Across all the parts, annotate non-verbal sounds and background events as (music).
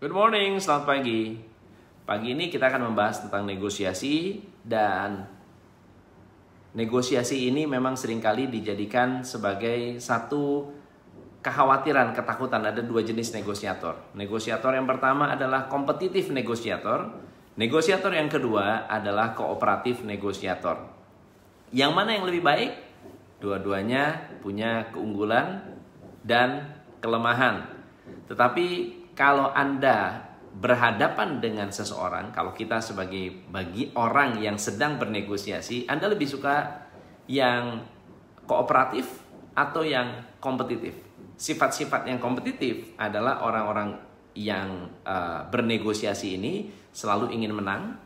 Good morning, selamat pagi. Pagi ini kita akan membahas tentang negosiasi dan negosiasi ini memang sering kali dijadikan sebagai satu kekhawatiran, ketakutan. Ada dua jenis negosiator. Negosiator yang pertama adalah kompetitif negosiator. Negosiator yang kedua adalah kooperatif negosiator. Yang mana yang lebih baik? Dua-duanya punya keunggulan dan kelemahan. Tetapi kalau Anda berhadapan dengan seseorang, kalau kita sebagai bagi orang yang sedang bernegosiasi, Anda lebih suka yang kooperatif atau yang kompetitif. Sifat-sifat yang kompetitif adalah orang-orang yang uh, bernegosiasi ini selalu ingin menang,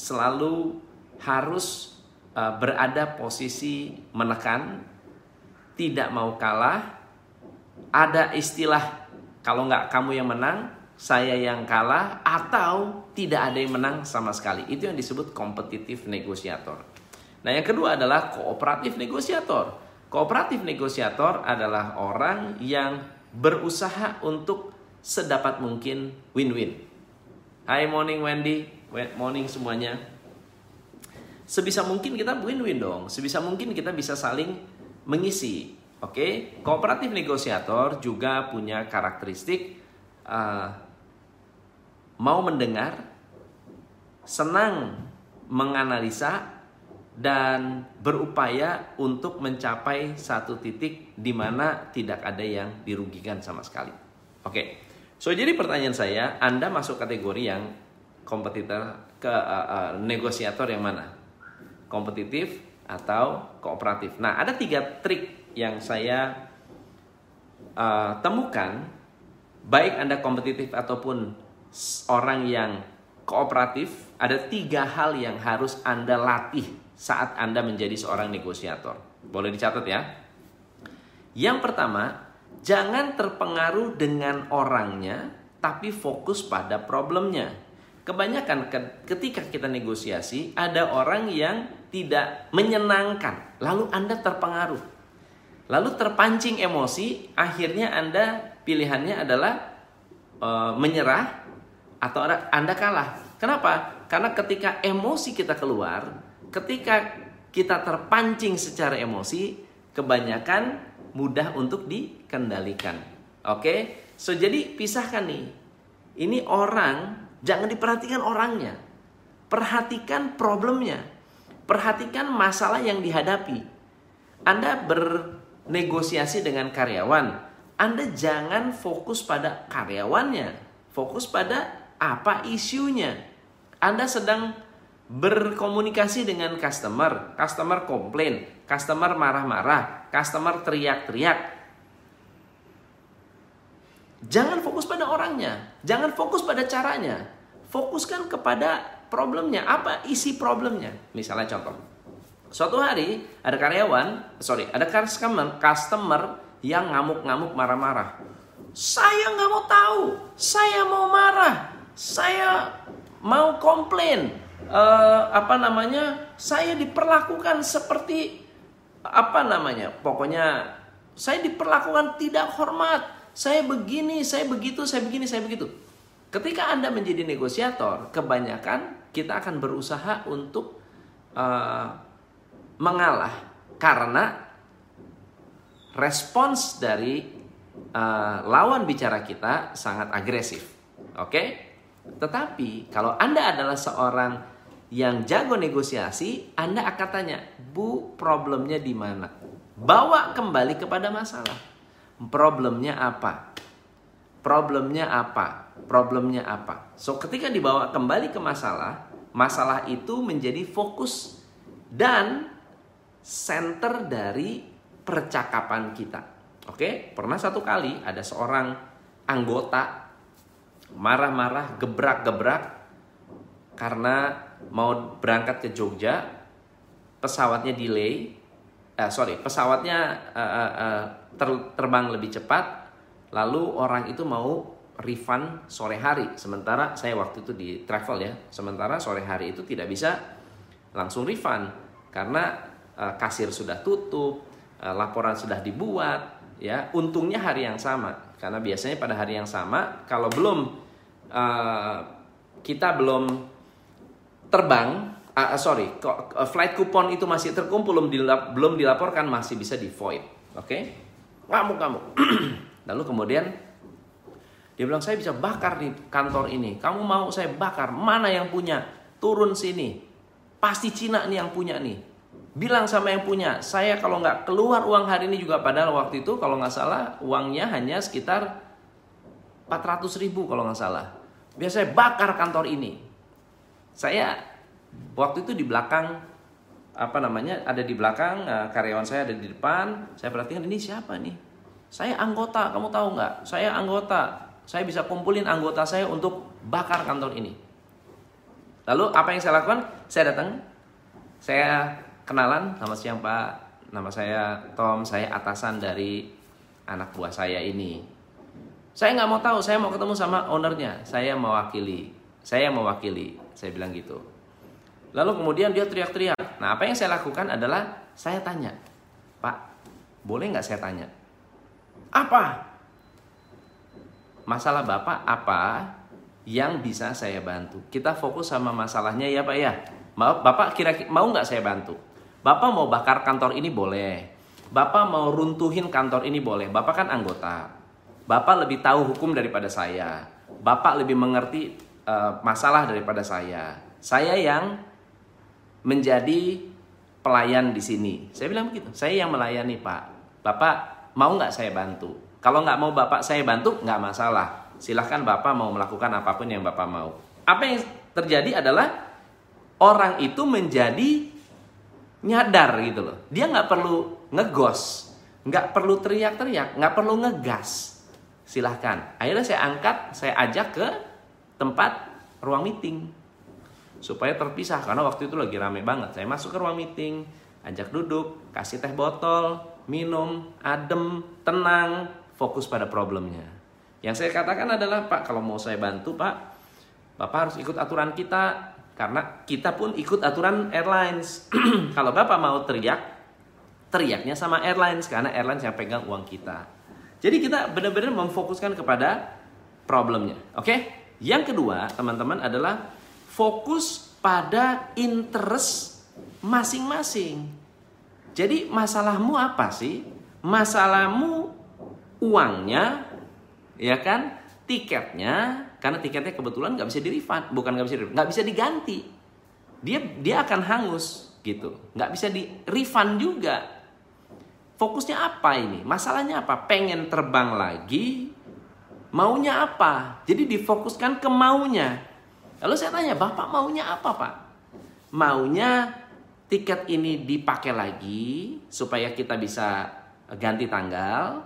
selalu harus uh, berada posisi menekan, tidak mau kalah. Ada istilah kalau nggak kamu yang menang, saya yang kalah, atau tidak ada yang menang sama sekali. Itu yang disebut kompetitif negosiator. Nah, yang kedua adalah kooperatif negosiator. Kooperatif negosiator adalah orang yang berusaha untuk sedapat mungkin win-win. Hai morning Wendy, morning semuanya. Sebisa mungkin kita win-win dong. Sebisa mungkin kita bisa saling mengisi. Oke, kooperatif negosiator juga punya karakteristik uh, mau mendengar, senang menganalisa, dan berupaya untuk mencapai satu titik di mana tidak ada yang dirugikan sama sekali. Oke, so jadi pertanyaan saya, Anda masuk kategori yang kompetitor ke uh, uh, negosiator yang mana? Kompetitif atau kooperatif? Nah, ada tiga trik yang saya uh, temukan, baik Anda kompetitif ataupun orang yang kooperatif, ada tiga hal yang harus Anda latih saat Anda menjadi seorang negosiator. Boleh dicatat ya. Yang pertama, jangan terpengaruh dengan orangnya, tapi fokus pada problemnya. Kebanyakan ketika kita negosiasi, ada orang yang tidak menyenangkan, lalu Anda terpengaruh. Lalu terpancing emosi, akhirnya Anda pilihannya adalah e, menyerah atau Anda kalah. Kenapa? Karena ketika emosi kita keluar, ketika kita terpancing secara emosi, kebanyakan mudah untuk dikendalikan. Oke? So jadi pisahkan nih. Ini orang jangan diperhatikan orangnya. Perhatikan problemnya. Perhatikan masalah yang dihadapi. Anda ber negosiasi dengan karyawan, Anda jangan fokus pada karyawannya, fokus pada apa isunya. Anda sedang berkomunikasi dengan customer, customer komplain, customer marah-marah, customer teriak-teriak. Jangan fokus pada orangnya, jangan fokus pada caranya. Fokuskan kepada problemnya, apa isi problemnya. Misalnya contoh, Suatu hari ada karyawan, sorry, ada customer, customer yang ngamuk-ngamuk marah-marah. Saya nggak mau tahu, saya mau marah, saya mau komplain. Uh, apa namanya? Saya diperlakukan seperti apa namanya? Pokoknya saya diperlakukan tidak hormat. Saya begini, saya begitu, saya begini, saya begitu. Ketika Anda menjadi negosiator, kebanyakan kita akan berusaha untuk uh, mengalah karena respons dari uh, lawan bicara kita sangat agresif. Oke? Okay? Tetapi kalau Anda adalah seorang yang jago negosiasi, Anda akan tanya, "Bu, problemnya di mana?" Bawa kembali kepada masalah. Problemnya apa? Problemnya apa? Problemnya apa? So, ketika dibawa kembali ke masalah, masalah itu menjadi fokus dan center dari percakapan kita. Oke, pernah satu kali ada seorang anggota marah-marah, gebrak-gebrak karena mau berangkat ke Jogja, pesawatnya delay, eh, sorry, pesawatnya uh, uh, uh, ter, terbang lebih cepat, lalu orang itu mau refund sore hari, sementara saya waktu itu di travel ya, sementara sore hari itu tidak bisa langsung refund karena Eh, kasir sudah tutup, eh, laporan sudah dibuat, ya untungnya hari yang sama karena biasanya pada hari yang sama kalau belum uh, kita belum terbang, uh, sorry, flight coupon itu masih terkumpul belum dilap, belum dilaporkan masih bisa di void, oke? Okay? Kamu kamu. Lalu kemudian dia bilang saya bisa bakar di kantor ini. Kamu mau saya bakar? Mana yang punya? Turun sini. Pasti Cina nih yang punya nih. Bilang sama yang punya, saya kalau nggak keluar uang hari ini juga padahal waktu itu kalau nggak salah uangnya hanya sekitar 400 ribu kalau nggak salah. Biasa saya bakar kantor ini. Saya waktu itu di belakang apa namanya ada di belakang eh, karyawan saya ada di depan. Saya perhatikan ini siapa nih? Saya anggota, kamu tahu nggak? Saya anggota. Saya bisa kumpulin anggota saya untuk bakar kantor ini. Lalu apa yang saya lakukan? Saya datang, saya kenalan nama siang Pak. Nama saya Tom saya atasan dari anak buah saya ini. Saya nggak mau tahu saya mau ketemu sama ownernya. Saya mewakili saya mewakili. Saya bilang gitu. Lalu kemudian dia teriak-teriak. Nah apa yang saya lakukan adalah saya tanya Pak boleh nggak saya tanya apa masalah bapak? Apa yang bisa saya bantu? Kita fokus sama masalahnya ya pak ya. Bapak kira-kira mau nggak saya bantu? Bapak mau bakar kantor ini boleh. Bapak mau runtuhin kantor ini boleh. Bapak kan anggota. Bapak lebih tahu hukum daripada saya. Bapak lebih mengerti uh, masalah daripada saya. Saya yang menjadi pelayan di sini. Saya bilang begitu. Saya yang melayani Pak. Bapak mau nggak saya bantu? Kalau nggak mau Bapak saya bantu, nggak masalah. Silahkan Bapak mau melakukan apa pun yang Bapak mau. Apa yang terjadi adalah orang itu menjadi nyadar gitu loh. Dia nggak perlu ngegos, nggak perlu teriak-teriak, nggak perlu ngegas. Silahkan. Akhirnya saya angkat, saya ajak ke tempat ruang meeting supaya terpisah karena waktu itu lagi rame banget. Saya masuk ke ruang meeting, ajak duduk, kasih teh botol, minum, adem, tenang, fokus pada problemnya. Yang saya katakan adalah Pak, kalau mau saya bantu Pak, Bapak harus ikut aturan kita, karena kita pun ikut aturan airlines. (clears throat) Kalau Bapak mau teriak, teriaknya sama airlines karena airlines yang pegang uang kita. Jadi kita benar-benar memfokuskan kepada problemnya. Oke? Yang kedua, teman-teman adalah fokus pada interest masing-masing. Jadi masalahmu apa sih? Masalahmu uangnya, ya kan? Tiketnya, karena tiketnya kebetulan nggak bisa di bukan nggak bisa nggak bisa diganti. Dia dia akan hangus gitu. Nggak bisa di refund juga. Fokusnya apa ini? Masalahnya apa? Pengen terbang lagi maunya apa? Jadi difokuskan ke maunya. Lalu saya tanya bapak maunya apa pak? Maunya tiket ini dipakai lagi supaya kita bisa ganti tanggal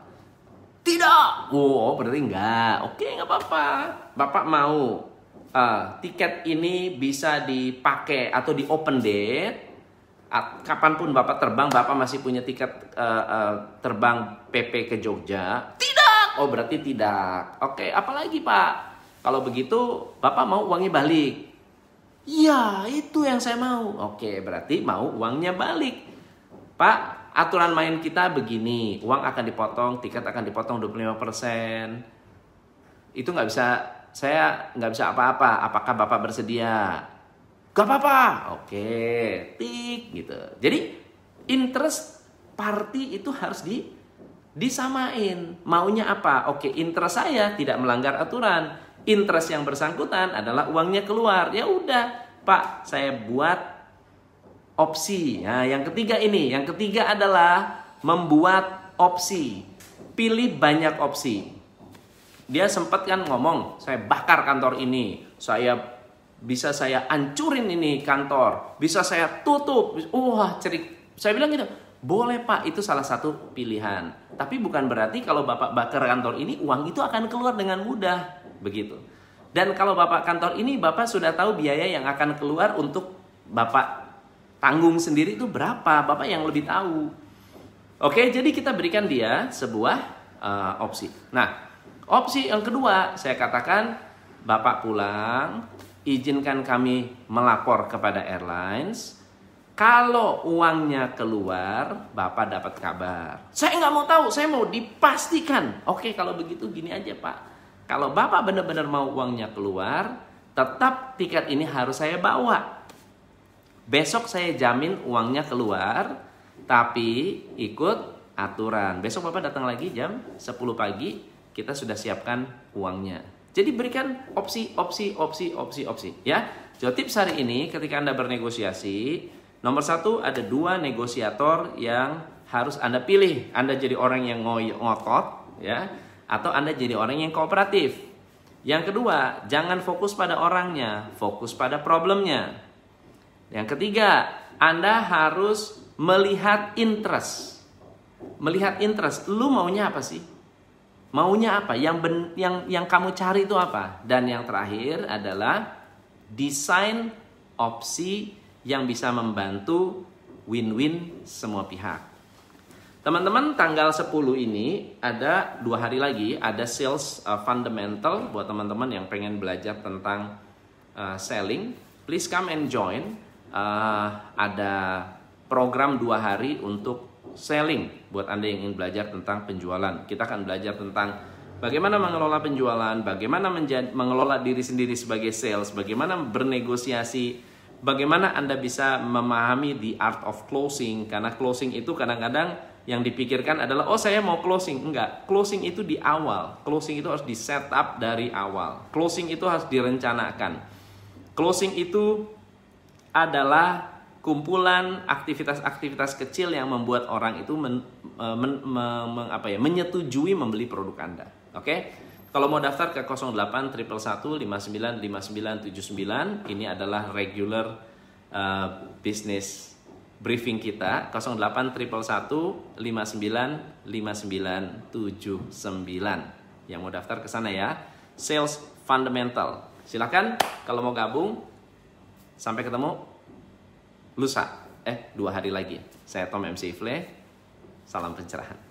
tidak. Oh, berarti enggak. Oke, enggak apa-apa. Bapak mau uh, tiket ini bisa dipakai atau di open date. At, kapan pun Bapak terbang, Bapak masih punya tiket uh, uh, terbang PP ke Jogja? Tidak. Oh, berarti tidak. Oke, apalagi Pak? Kalau begitu, Bapak mau uangnya balik. Iya, itu yang saya mau. Oke, berarti mau uangnya balik. Pak, aturan main kita begini, uang akan dipotong, tiket akan dipotong 25%. Itu nggak bisa, saya nggak bisa apa-apa. Apakah Bapak bersedia? Gak apa-apa. Oke, tik gitu. Jadi interest party itu harus di disamain. Maunya apa? Oke, interest saya tidak melanggar aturan. Interest yang bersangkutan adalah uangnya keluar. Ya udah, Pak, saya buat opsi. Nah, yang ketiga ini, yang ketiga adalah membuat opsi. Pilih banyak opsi. Dia sempat kan ngomong, saya bakar kantor ini, saya bisa saya ancurin ini kantor, bisa saya tutup. Wah, cerik. Saya bilang gitu, boleh Pak, itu salah satu pilihan. Tapi bukan berarti kalau Bapak bakar kantor ini, uang itu akan keluar dengan mudah. Begitu. Dan kalau Bapak kantor ini, Bapak sudah tahu biaya yang akan keluar untuk Bapak tanggung sendiri itu berapa, Bapak yang lebih tahu. Oke, jadi kita berikan dia sebuah uh, opsi. Nah, opsi yang kedua saya katakan Bapak pulang, izinkan kami melapor kepada airlines. Kalau uangnya keluar, Bapak dapat kabar. Saya nggak mau tahu, saya mau dipastikan. Oke, kalau begitu gini aja Pak. kalau Bapak benar-benar mau uangnya keluar, tetap tiket ini harus saya bawa. Besok saya jamin uangnya keluar, tapi ikut aturan. Besok Bapak datang lagi jam 10 pagi, kita sudah siapkan uangnya. Jadi berikan opsi, opsi, opsi, opsi, opsi. Ya, jadi tips hari ini ketika Anda bernegosiasi, nomor satu ada dua negosiator yang harus Anda pilih. Anda jadi orang yang ngotot, ya atau Anda jadi orang yang kooperatif. Yang kedua, jangan fokus pada orangnya, fokus pada problemnya. Yang ketiga, Anda harus melihat interest. Melihat interest, lu maunya apa sih? Maunya apa? Yang ben, yang yang kamu cari itu apa? Dan yang terakhir adalah desain opsi yang bisa membantu win-win semua pihak. Teman-teman tanggal 10 ini ada dua hari lagi ada sales uh, fundamental buat teman-teman yang pengen belajar tentang uh, selling. Please come and join. Uh, ada program dua hari untuk selling buat anda yang ingin belajar tentang penjualan. Kita akan belajar tentang bagaimana mengelola penjualan, bagaimana mengelola diri sendiri sebagai sales, bagaimana bernegosiasi, bagaimana anda bisa memahami the art of closing. Karena closing itu kadang-kadang yang dipikirkan adalah oh saya mau closing. Enggak. Closing itu di awal. Closing itu harus di set up dari awal. Closing itu harus direncanakan. Closing itu adalah kumpulan aktivitas-aktivitas kecil yang membuat orang itu men, men, men, men, apa ya menyetujui membeli produk Anda. Oke? Okay? Kalau mau daftar ke 08 111 59 59 79 ini adalah regular uh, business briefing kita. 08 59 yang mau daftar ke sana ya. Sales fundamental. Silakan. Kalau mau gabung sampai ketemu lusa. Eh dua hari lagi. Saya Tom MC Ifle. Salam pencerahan